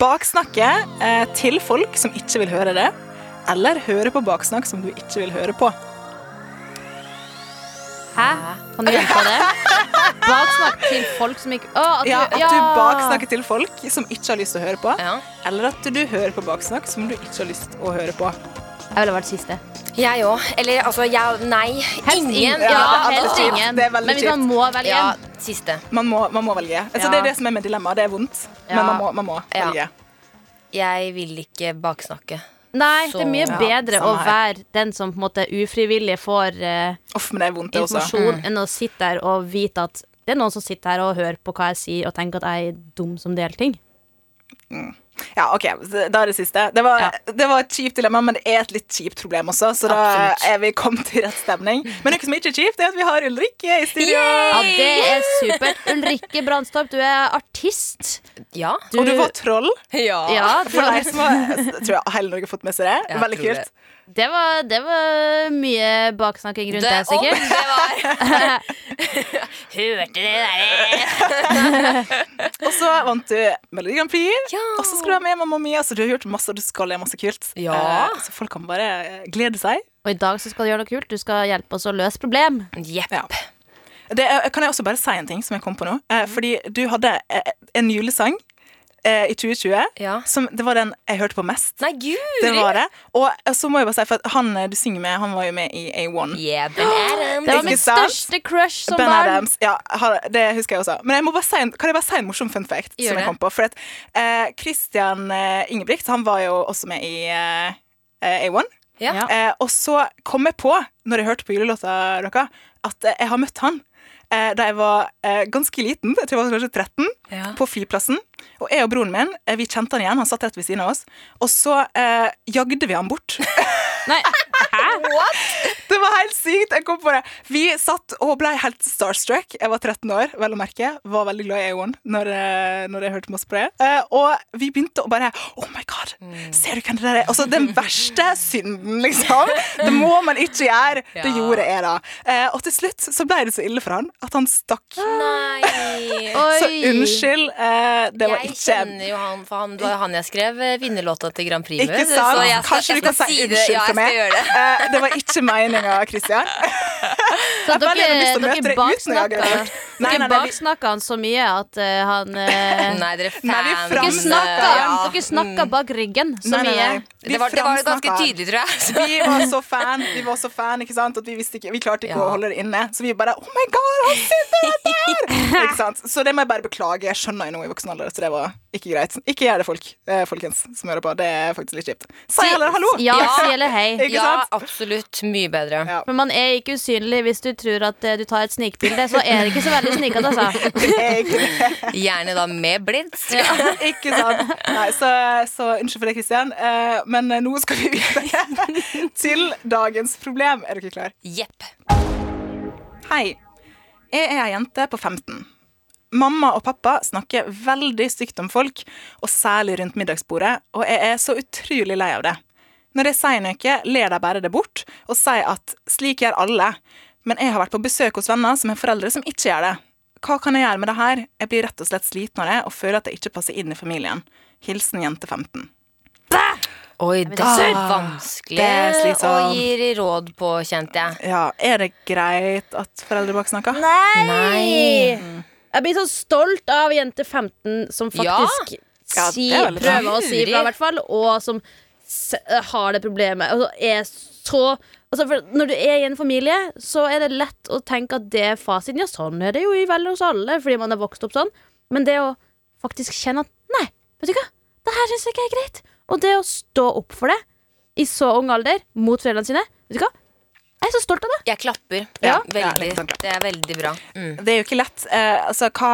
Baksnakke eh, til folk som ikke vil høre det, eller høre på baksnakk som du ikke vil høre på. Hæ? Kan du gjenta det? Baksnakk til folk som ikke Å, at Ja, du, At du baksnakker til folk som ikke har lyst til å høre på, Ja. eller at du hører på baksnakk som du ikke har lyst til å høre på. Jeg ville vært siste. Jeg òg. Eller altså, jeg Nei. Helst Ingen. ingen. Ja, Ja, det er helst kjipt. ingen. Det er veldig Men hvis man må velge Ja, en siste. Man må, man må velge. Altså, Ja. Det er det som er med dilemma. Det er vondt, Ja. men man må, man må Ja. velge. Jeg vil ikke baksnakke. Nei, det er mye Så- Ja, bedre å være den som på en måte ufrivillig får uh, Off, men det er vondt, det også. enn å sitte der og vite at det er noen som sitter her og hører på hva jeg sier, og tenker at jeg er dum som deler ting. Ja, ok, Da er det siste. Det var, Ja. det var et kjipt dilemma, men det er et litt kjipt problem også, så da Absolutt. er vi kommet til rett stemning. Men noe som ikke er kjipt, er at vi har Ulrikke i studio. Ja, det er supert. Ulrikke Brandstorp, du er artist. Ja. Og du var troll. Ja. Ja, For deg som har, tror jeg hele Norge har fått med seg det. Veldig kult. det var, det var mye baksnakking rundt det, sikkert. Det var Hørte det der? Og så vant du Melodi Grand Prix. Ja. Og så skal du være med Mamma Mia, så du har gjort masse, og du skal gjøre masse kult. Ja. Eh, Så folk kan bare eh, glede seg. Og i dag så skal du gjøre noe kult. Du skal hjelpe oss å løse problem. Yep. Ja. Det er, kan jeg også bare si en ting som jeg kom på nå? Eh, fordi du hadde eh, en julesang eh, i 2020 Ja. som Det var den jeg hørte på mest. Nei, guri! Det var det. Og så må jeg bare si, for han eh, du synger med, han var jo med i A1. Yeah, Ben Adams. Det var min mitt største crush som Ben barn. Adams. Ja, det husker jeg også. Men jeg må bare si kan jeg bare si en morsom fun fact? Gjør som jeg kom på? For at eh, Christian eh, Ingebrigt han var jo også med i eh, eh, A1. Ja. Eh, og så kom jeg på, når jeg hørte på julelåta deres, at eh, jeg har møtt han. Eh, da jeg var eh, ganske liten, jeg tror jeg var kanskje 13, Ja. på flyplassen. Og jeg og broren min eh, vi kjente han igjen, han satt rett ved siden av oss. Og så eh, jagde vi han bort. Nei, hæ? What? Det var helt sykt! Jeg kom på det. Vi satt og ble helt starstruck. Jeg var 13 år, vel å merke. Var veldig glad i A1 når, eh, når jeg hørte masse på det. Eh, Og vi begynte å bare Oh my god, ser du hvem det der er? Altså, den verste synden, liksom. Det må man ikke gjøre. Det gjorde jeg, da. Eh, Og til slutt så ble det så ille for han at han stakk. Nei. Så unnskyld. Eh, Det var Jeg ikke kjenner jo han, for han, var han jeg skrev eh, vinnerlåta til Grand Prix med. Ikke sant? så jeg Kanskje jeg du kan si unnskyld ja, for meg? det. Eh, Det var ikke meninga, Christian. Så Jeg bare dere, hadde lyst til å møte deg ut når jeg baksnakka hadde Nei, nei, nei, baksnakka han så mye at uh, han uh, Nei, dere Nei, fan. Dere fram- snakka, ja. dere snakka bak ryggen så Nei, nei, nei. mye. Det var, det var ganske tydelig, tror jeg. Vi var så fan, vi var så fan ikke sant? at vi visste ikke Vi klarte ikke Ja. å holde det inne. Så vi bare Oh my god, han sitter der! ikke sant? Så det må jeg bare beklage. Jeg skjønner jo nå i voksen alder, så det var ikke greit. Ikke gjør det, folk, eh, folkens som hører på. Det er faktisk litt kjipt. Si heller hallo! Ja, Ja. si eller hei. Ikke Ja, absolutt. Mye bedre. Ja. Men man er ikke usynlig hvis du tror at eh, du tar et snikbilde, så er det ikke så veldig snikete, altså. Det er. Gjerne da med blits. Ikke sant? Nei, så, så unnskyld for det, Kristian. Eh, men nå skal vi videre til dagens problem. Er dere klar? Jepp. Hei. Jeg er ei jente på 15. Mamma og pappa snakker veldig stygt om folk, og særlig rundt middagsbordet, og jeg er så utrolig lei av det. Når jeg sier noe, ler de bare det bort og sier at slik gjør alle. Men jeg har vært på besøk hos venner som har foreldre som ikke gjør det. Hva kan jeg gjøre med det her? Jeg blir rett og slett sliten av det og føler at jeg ikke passer inn i familien. Hilsen jente 15. Oi, det er vanskelig Det er å gi råd på, kjente jeg. Ja, er det greit at foreldre bak snakker? Nei! Jeg blir så stolt av jente 15 som faktisk Ja, si, ja, prøver å si ifra, i hvert fall, og som har det problemet. Altså, er så altså, Når du er i en familie, så er det lett å tenke at det er fasiten. Ja, sånn er det jo i vel hos alle, fordi man er vokst opp sånn. Men det å faktisk kjenne at nei, vet du hva, det her syns jeg ikke er greit. Og det å stå opp for det i så ung alder mot foreldrene sine, vet du hva, Jeg er så stolt av det. Jeg klapper. Ja, veldig. ja, det er veldig bra. Mm. Det er jo ikke lett. Eh, altså, hva,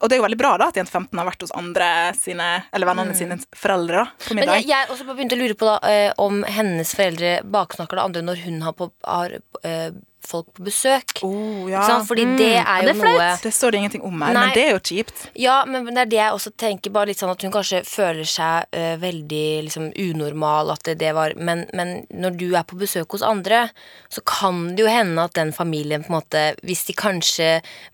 og det er jo veldig bra da at jente 15 har vært hos andre sine, eller vennene sine foreldre. da, på Mm. Men jeg, jeg også begynte å lure på da, eh, om hennes foreldre baksnakker det andre når hun har, på, har eh, folk på besøk. oh, ja. sant? Fordi det er det jo er noe Det står det ingenting om her, Nei. men det er jo kjipt. Ja, men det er det jeg også tenker. Bare litt sånn At hun kanskje føler seg uh, veldig liksom, unormal. At det, det var men, men når du er på besøk hos andre, så kan det jo hende at den familien på en måte Hvis de kanskje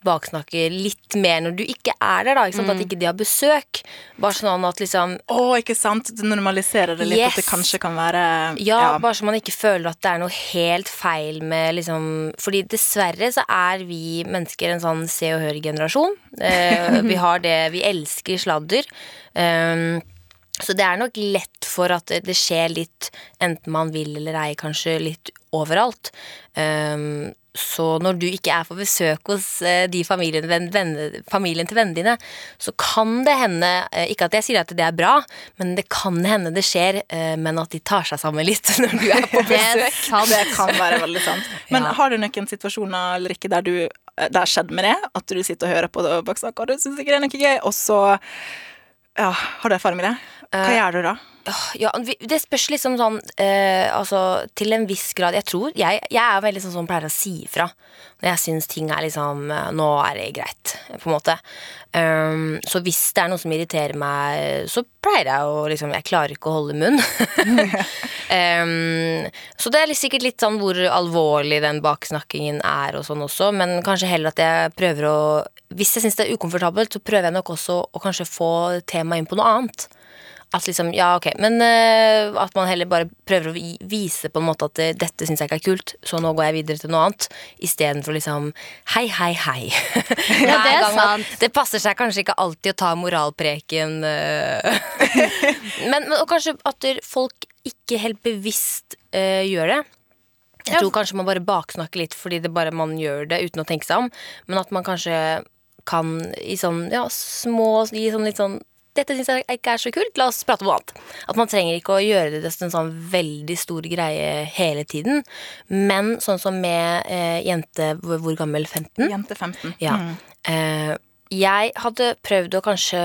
baksnakker litt mer når du ikke er der, da. Ikke sant? At ikke de har besøk. Bare sånn at liksom Å, ikke sant? Det normaliserer det litt, at det kanskje kan være Ja, bare så man ikke føler at det er noe helt feil med liksom Fordi dessverre så er vi mennesker en sånn se og hør-generasjon. Eh, vi har det Vi elsker sladder. Um, så det er nok lett for at det skjer litt, enten man vil eller ei, kanskje litt overalt. Um, så når du ikke er på besøk hos eh, de familien, venn, venne- familien til vennene dine, så kan det hende eh, Ikke at jeg sier at det er bra, men det kan hende det skjer, eh, men at de tar seg sammen litt når du er på besøk. Det kan være veldig sant. Men Ja. har du noen situasjoner eller ikke der du det har skjedd med det? At du sitter og hører på det og du syns ikke det er noe gøy, og så ja, Har du erfaring med det? Hva gjør du da? Ja, det spørs liksom sånn eh, Altså til en viss grad Jeg tror Jeg, jeg er veldig sånn som pleier å si ifra når jeg syns ting er liksom eh, Nå er det greit, på en måte. Um, så hvis det er noe som irriterer meg, så pleier jeg å liksom Jeg klarer ikke å holde munn. um, så det er sikkert litt sånn hvor alvorlig den baksnakkingen er og sånn også, men kanskje heller at jeg prøver å Hvis jeg syns det er ukomfortabelt, så prøver jeg nok også å kanskje få temaet inn på noe annet. At liksom, ja ok, men uh, at man heller bare prøver å vise på en måte at eh, dette syns jeg ikke er kult, så nå går jeg videre til noe annet. Istedenfor liksom hei, hei, hei. Ja, det er sant. Det passer seg kanskje ikke alltid å ta moralpreken. eh. men, men og kanskje at folk ikke helt bevisst uh, gjør det. Jeg tror kanskje man bare baksnakker litt fordi det bare man gjør det uten å tenke seg om. Men at man kanskje kan i sånn ja, små Gi sånn litt sånn dette syns jeg ikke er så kult, la oss prate om noe annet. At man trenger ikke å gjøre det til en sånn veldig stor greie hele tiden. Men sånn som med eh, jente hvor, hvor gammel? 15? Jente 15. Ja. Mm. Eh, jeg hadde prøvd å kanskje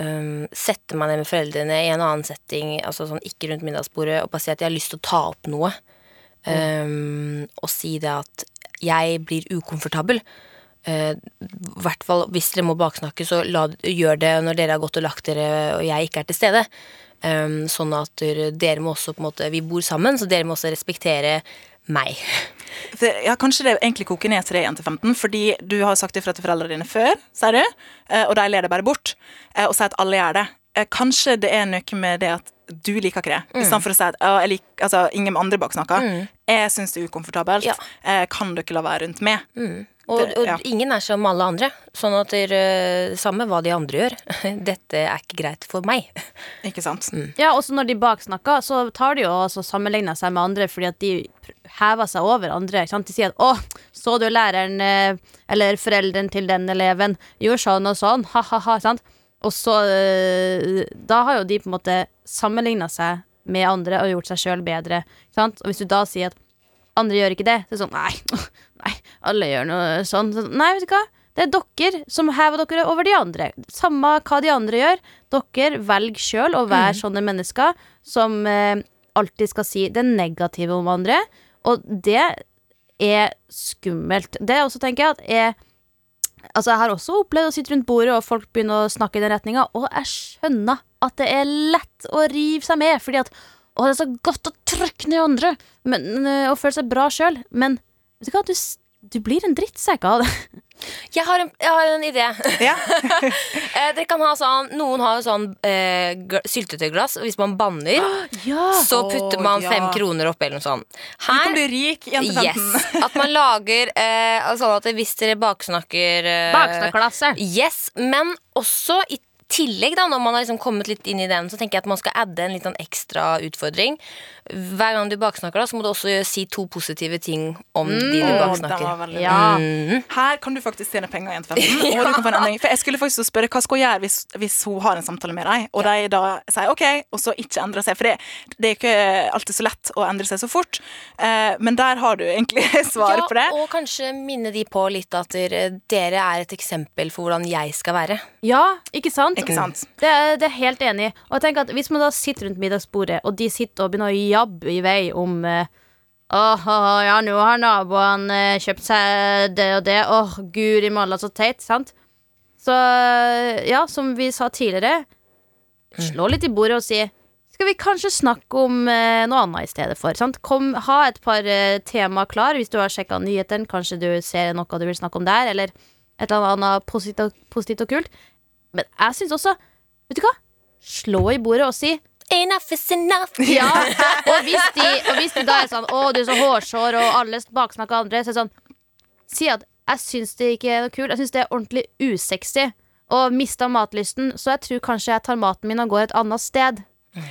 um, sette meg ned med foreldrene i en annen setting, altså sånn ikke rundt middagsbordet, og bare si at jeg har lyst til å ta opp noe. Um, og si det at jeg blir ukomfortabel. Eh, hvert fall hvis dere må baksnakke, så la, gjør det når dere har gått og lagt dere og jeg ikke er til stede. Um, sånn at dere, må også på en måte Vi bor sammen, så dere må også respektere meg. For, ja, Kanskje det egentlig koker ned til det, jente 15, fordi du har sagt ifra til foreldrene dine før, sier du, eh, og de ler det bare bort, eh, og sier at alle gjør det. Kanskje det er noe med det at du liker ikke det, Mm. i stedet for å si at «Å, jeg liker, altså, ingen andre baksnakker. Jeg syns det er ukomfortabelt. Ja. Kan dere la være rundt meg? Og, Det- og ja. ingen er som alle andre. Sånn at det samme hva de andre gjør. Dette er ikke greit for meg. Ikke sant? Mm. Ja, også når de baksnakker, så tar de jo også sammenligner seg med andre fordi at de hever seg over andre. Ikke sant? De sier at 'Å, så du læreren eh, eller foreldren til den eleven gjorde sånn og sånn', ha-ha-ha'. sant? Og så eh, Da har jo de på en måte sammenligna seg med andre og gjort seg sjøl bedre. Sant? Og hvis du da sier at andre gjør ikke det, så er det sånn Nei, nei alle gjør noe sånn. Nei, vet du hva? Det er dere som hever dere over de andre. Samme hva de andre gjør. Dere velger sjøl å være sånne mennesker som eh, alltid skal si det negative om andre. Og det er skummelt. Det også tenker jeg at er Altså Jeg har også opplevd å sitte rundt bordet og folk begynner å snakke i den retninga, og jeg skjønner at det er lett å rive seg med, fordi at å, det er så godt å trykke ned andre men, og føle seg bra sjøl. Men vet du hva, du, du blir en drittsekk av det. Jeg har en, jeg har en idé. Ja. Eh, dere kan ha sånn, Noen har jo sånn eh, gl- syltetøyglass, og hvis man banner, Ja. så putter man ja. fem kroner oppi eller noe sånt. Du kan bli rik, jente 15. Yes. At man lager eh, sånn at hvis dere baksnakker eh, Baksnakklasse. Yes, men også i tillegg, da, når man har liksom kommet litt inn i den, så tenker jeg at man skal adde en litt sånn ekstra utfordring. Hver gang du baksnakker, da, så må du også si to positive ting om de du baksnakker. Ja. Mm. Her kan du faktisk tjene penger i Jentefesten. Og du kan få en endring. For jeg skulle faktisk spørre hva skal hun gjøre hvis, hvis hun har en samtale med deg, og de da sier OK, og så ikke endrer seg. For det, det er ikke alltid så lett å endre seg så fort. Eh, men der har du egentlig svar Ja, på det. og kanskje minne de på litt at dere er et eksempel for hvordan jeg skal være. Ja, ikke sant? Ikke sant? Det, er- det er helt enig. Og jeg tenker at Hvis man da sitter rundt middagsbordet, og de sitter og begynner å jabbe i vei om eh, Åh, oh, ja, nå har naboen eh, kjøpt seg det og det. Åh, guri malla, så teit. Sant? Så ja, som vi sa tidligere, slå litt i bordet og si skal vi kanskje snakke om eh, noe annet i stedet for? Sant? Kom, ha et par eh, tema klar hvis du har sjekka nyheten. Kanskje du ser noe du vil snakke om der, eller et eller annet positivt og, positivt og kult. Men jeg syns også Vet du hva? Slå i bordet og si Enough is enough. ja. Og hvis de, og hvis de da er sånn Å, du er så hårsår, og alle baksnakker andre, så er det sånn Si at jeg syns det ikke er noe kult. Jeg syns det er ordentlig usexy. Og mista matlysten, så jeg tror kanskje jeg tar maten min og går et annet sted.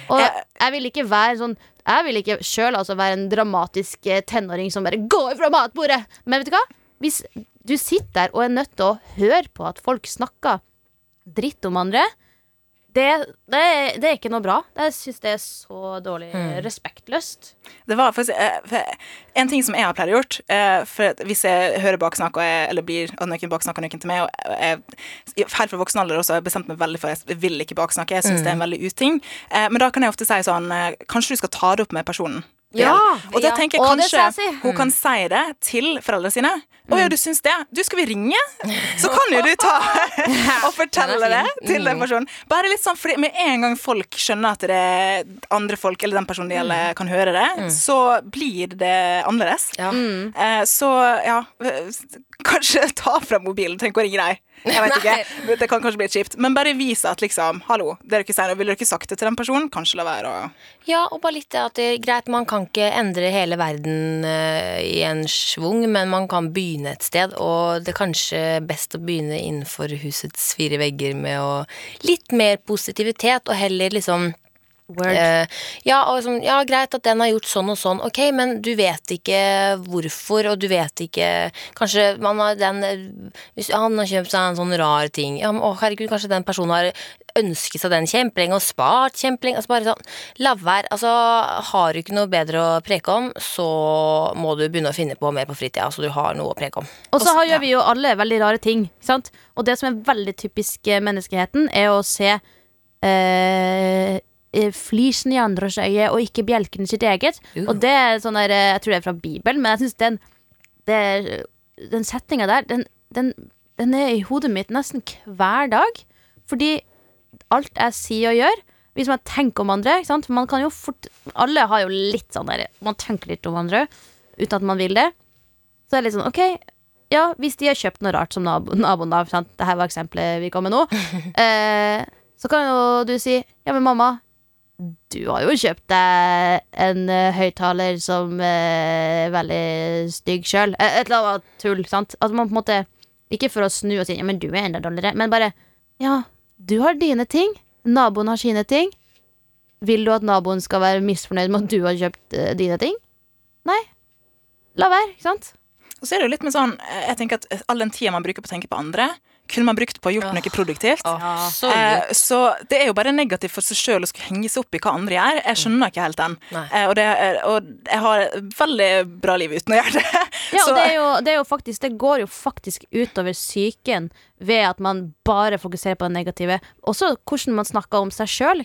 Og jeg vil ikke være sånn Jeg vil ikke sjøl altså være en dramatisk eh, tenåring som bare går fra matbordet. Men vet du hva? Hvis du sitter der og er nødt til å høre på at folk snakker dritt om andre, det, det, det er ikke noe bra. Jeg syns det er så dårlig respektløst. Det var faktisk eh, En ting som jeg har pleid å gjort eh, For Hvis jeg hører baksnakk, jeg, eller blir noen baksnakker noen til meg og jeg, Helt fra voksen alder også har jeg bestemt meg veldig for at jeg vil ikke baksnakke. Jeg syns det er en veldig uting. Eh, men da kan jeg ofte si sånn Kanskje du skal ta det opp med personen. Ja, og da tenker jeg kanskje si. hun kan si det til foreldrene sine. Å ja, du syns det? Du, skal vi ringe? Så kan jo du ta og fortelle det til den personen. Bare litt sånn, fordi Med en gang folk skjønner at det er andre folk, eller den personen det gjelder, kan høre det, så blir det annerledes. Ja. Eh, så ja, kanskje ta fram mobilen. Tenk å ringe deg. Jeg vet ikke. Det kan kanskje bli litt kjipt. Men bare vise at liksom, hallo, det ikke sier nå, ville dere ikke sagt det til den personen? Kanskje la være å Ja, og bare litt det at det er greit, man kan ikke endre hele verden eh, i en schwung, men man kan begynne et sted, og det er kanskje best å begynne innenfor husets fire vegger med å litt mer positivitet, og heller liksom Eh, ja, sånn, ja, greit at den har gjort sånn og sånn, ok, men du vet ikke hvorfor, og du vet ikke Kanskje man har den Hvis han har kjøpt seg en sånn rar ting Ja, men å herregud, kanskje den personen har ønsket seg den kjempelenge og spart kjempelenge. Altså bare sånn, la være. Altså, har du ikke noe bedre å preke om, så må du begynne å finne på mer på fritida, så du har noe å preke om. Og så gjør gjør vi jo alle veldig rare ting. Sant? Og det som er veldig typisk eh, menneskeheten, er å se eh, flisen i andres øye og ikke bjelken i sitt eget. Uh. Og det er sånn der, eh, Jeg tror det er fra Bibelen, men jeg syns den, det- den setninga der, den, den, den er i hodet mitt nesten hver dag. Fordi alt jeg sier og gjør Hvis man tenker om andre ikke sant? Man kan jo fort Alle har jo litt sånn der Man tenker litt om andre uten at man vil det. Så er det litt sånn, ok Ja, hvis de har kjøpt noe rart som nabo, naboen da sant? Dette var eksempelet vi kom med nå eh, Så kan jo du si Ja, men mamma Du har jo kjøpt deg en uh, høyttaler som uh, er veldig stygg sjøl. Et eller annet tull, sant? At man på en måte Ikke for å snu og si Ja, du er enda dårligere, men bare Ja, du har dine ting. Naboen har sine ting. Vil du at naboen skal være misfornøyd med at du har kjøpt uh, dine ting? Nei. La være, ikke sant? Og så er det jo litt med sånn eh, Jeg tenker at all den tida man bruker på å tenke på andre, kunne man brukt på å gjort noe produktivt. Ja. så Eh, så det er jo bare negativt for seg sjøl å skulle henge seg opp i hva andre gjør. Jeg skjønner ikke helt den. Eh, og, det er, og jeg har et veldig bra liv uten å gjøre det. Ja, og det, er jo, det, er jo faktisk, det går jo faktisk utover psyken ved at man bare fokuserer på det negative. Også hvordan man snakker om seg sjøl.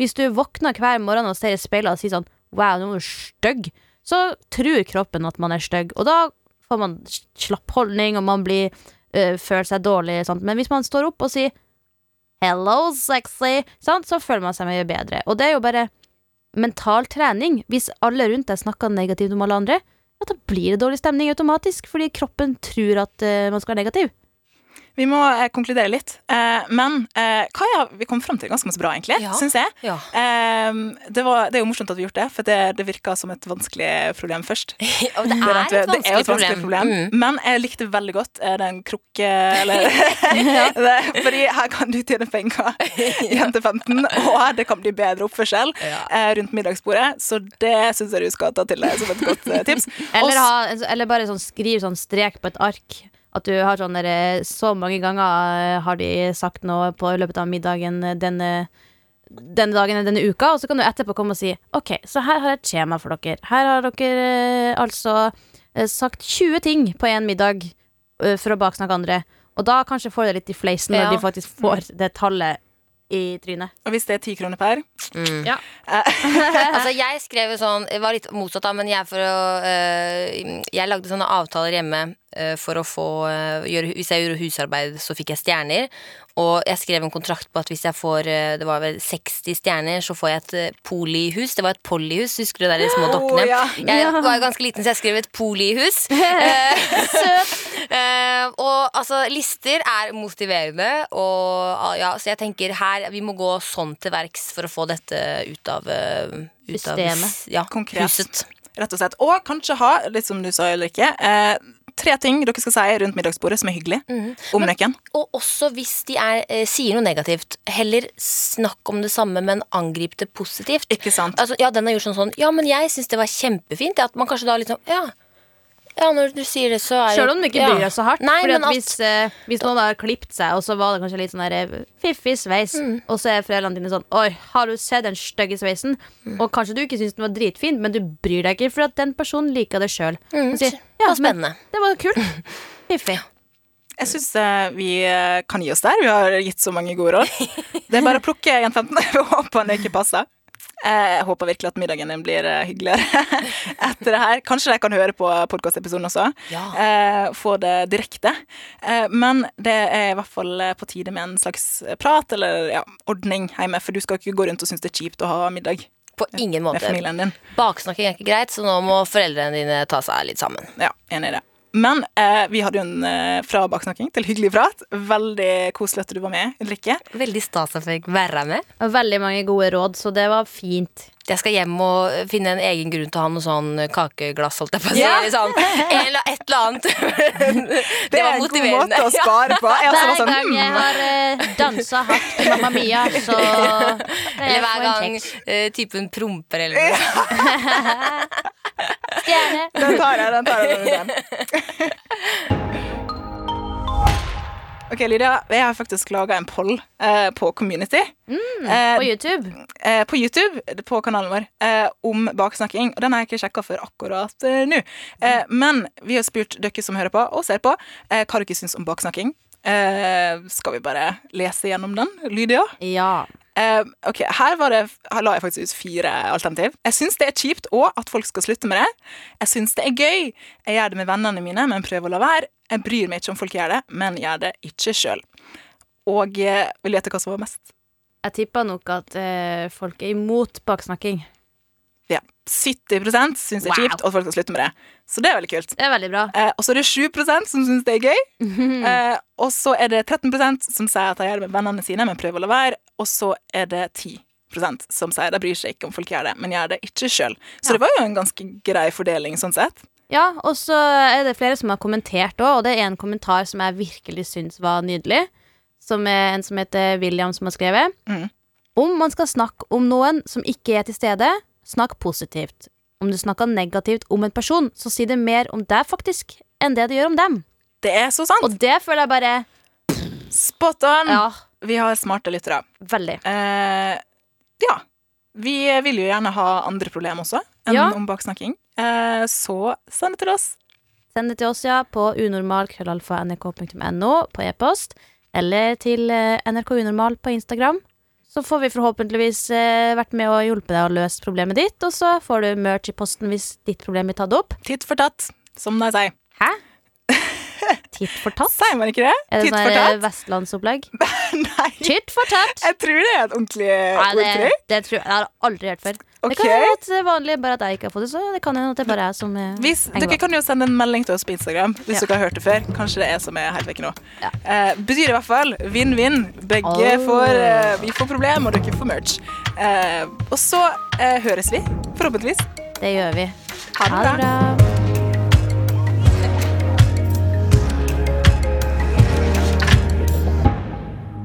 Hvis du våkner hver morgen og ser i speilet og sier sånn Wow, nå er du stygg. Så tror kroppen at man er stygg, og da får man slapp holdning, og man blir øh, føler seg dårlig. Sant? Men hvis man står opp og sier 'hello, sexy', sant? så føler man seg mye bedre. Og det er jo bare mental trening. Hvis alle rundt deg snakker negativt om alle andre, ja, da blir det dårlig stemning automatisk, fordi kroppen tror at uh, man skal være negativ. Vi må eh, konkludere litt. Eh, men eh, Kaja, vi kom fram til ganske masse bra, egentlig. Ja. Syns jeg. Ja. Eh, det, var, det er jo morsomt at vi har gjort det, for det, det virka som et vanskelig problem først. Og det er et det er et vanskelig problem. Mm. Men jeg likte veldig godt eh, den krukke Eller det, Fordi her kan du tjene penger jente til 15, og det kan bli bedre oppførsel eh, rundt middagsbordet. Så det syns jeg du skal ta til deg som et godt eh, tips. Eller, ha, eller bare sånn, skriv sånn strek på et ark. At du har sånn der, eh, Så mange ganger eh, har de sagt noe på løpet av middagen eh, denne, denne dagen eller denne uka, og så kan du etterpå komme og si OK, så her har jeg et skjema for dere. Her har dere eh, altså eh, sagt 20 ting på én middag eh, for å baksnakke andre. Og da kanskje får det litt i fleisen når Ja. de faktisk får det tallet i trynet. Og hvis det er ti kroner per Ja. Altså jeg skrev jo sånn Det var litt motsatt da Men jeg for å øh, Jeg lagde sånne avtaler hjemme øh, For å få øh, gjøre, Hvis jeg gjorde husarbeid Så fikk jeg stjerner Og jeg skrev en kontrakt på at hvis jeg får øh, Det var vel 60 stjerner Så får jeg et øh, polihus Det var et polyhus Husker du der de små dokkene? ja. Jeg var ganske liten Så jeg skrev et polihus Eh, eh, Og altså Lister er motiverende Og ah, ja, så jeg tenker her Vi må gå sånn til verks For å få dette ut av ut av- ja, Konkret. huset rett og slett. Og kanskje ha, litt som du sa, Ulrikke, eh, tre ting dere skal si rundt middagsbordet som er hyggelig om nøkken. Og også hvis de er, eh, sier noe negativt, heller snakk om det samme, men angrip det positivt. Ikke sant? Altså, ja, den har gjort sånn sånn Ja, men jeg syns det var kjempefint. At man kanskje da liksom Ja, ja når du sier det, så er Selv om de ikke ja. bryr deg så hardt. Nei, fordi at at, hvis, eh, hvis noen har klipt seg, og så var det kanskje litt sånn der, eh, fiffig sveis, Mm. og så er foreldrene dine sånn Oi, har du sett den stygge sveisen? Mm. Og kanskje du ikke syns den var dritfin, men du bryr deg ikke, for at den personen liker det sjøl. Mm, sier det ja, var men spennende. det var kult. Fiffig. Jeg syns eh, vi eh, kan gi oss der. Vi har gitt så mange gode råd. Det er bare å plukke igjen 15. håpe det ikke passer. Eh, Jeg håper virkelig at middagen din blir eh, hyggeligere etter det her. Kanskje de kan høre på podkastepisoden også. Ja. Eh, Få det direkte. Men det er i hvert fall på tide med en slags prat eller ja, ordning hjemme, for du skal ikke gå rundt og synes det er kjipt å ha middag På ingen måte. Baksnakking er ikke greit, så nå må foreldrene dine ta seg litt sammen. Ja, enig i det. Men eh, vi hadde jo en eh, fra baksnakking til hyggelig prat. Veldig koselig at du var med, Ulrikke. Veldig stas at jeg fikk være med. Og veldig mange gode råd, så det var fint. Jeg skal hjem og finne en egen grunn til å ha noe sånn kakeglass, holdt jeg på å si. Ja. eller Sånn, eller et eller annet. Det, var motiverende det er en god måte å spare på. Jeg Hver sånn, gang jeg har uh, dansa hardt til Mamma Mia, så Eller hver gang eh, typen promper eller noe. Stjerne. Den tar jeg, den tar jeg. Den, den. Ok, Lydia, jeg har faktisk laga en poll eh, på Community. eh, På YouTube. eh, på YouTube, på kanalen vår, eh, om baksnakking. Og den har jeg ikke sjekka før akkurat eh, nå. Eh, men vi har spurt dere som hører på og ser på, eh, hva dere syns om baksnakking. Eh, skal vi bare lese gjennom den, Lydia? Ja. Eh, ok, her, var det, her la jeg faktisk ut fire alternativ. Jeg syns det er kjipt og at folk skal slutte med det. Jeg syns det er gøy. Jeg gjør det med vennene mine, men prøver å la være. Jeg bryr meg ikke om folk gjør det, men gjør det ikke sjøl. Og eh, vil gjette hva som var mest? Jeg tipper nok at eh, folk er imot baksnakking. Ja, 70% syns det er Wow. kjipt, og at folk skal slutte med det. Så det er veldig kult. Det er veldig bra. Eh, og så er det 7% som syns det er gøy. Eh, og så er det 13% som sier at de gjør det med vennene sine, men prøver å la være. Og så er det 10% som sier de bryr seg ikke om folk gjør det, men gjør det ikke sjøl. Så Ja. det var jo en ganske grei fordeling sånn sett. Ja, og så er det flere som har kommentert òg, og det er en kommentar som jeg virkelig syns var nydelig. Som er en som heter William som har skrevet. Mm. Om man skal snakke om noen som ikke er til stede, snakk positivt. Om du snakker negativt om en person, så sier det mer om deg faktisk enn det det gjør om dem. Det er så sant. Og det føler jeg bare Spot on! Ja, Vi har smarte lyttere. veldig. Eh, ja. Vi vil jo gjerne ha andre problemer også enn Ja. om baksnakking. Eh, så send det til oss. Send det til oss, ja, på unormal.krøllalfa.nrk.no på e-post, eller til nrkunormal NRK Unormal på Instagram. Så får vi forhåpentligvis eh, vært med og hjulpet deg å løse problemet ditt, og så får du merch i posten hvis ditt problem blir tatt opp. Titt for tatt, som de sier. Hæ? Titt for tatt? Sier man ikke det? Er det sånn vestlandsopplegg? Nei. Titt for tatt! Jeg tror det er et ordentlig ordtrykk. det tror jeg, jeg har aldri hørt før. Okay. Det kan at det er vanlig, bare at jeg ikke har fått det. Så det kan hende at det bare er som Hvis, dere kan jo sende en melding til oss på Instagram hvis Ja. dere har hørt det før. Kanskje det er som er helt vekk nå. Ja. Eh, betyr i hvert fall vinn-vinn. Begge Oh. får eh, Vi får problem, og dere får merch. Eh, og så eh, høres vi, forhåpentligvis. Det gjør vi. Ha det bra.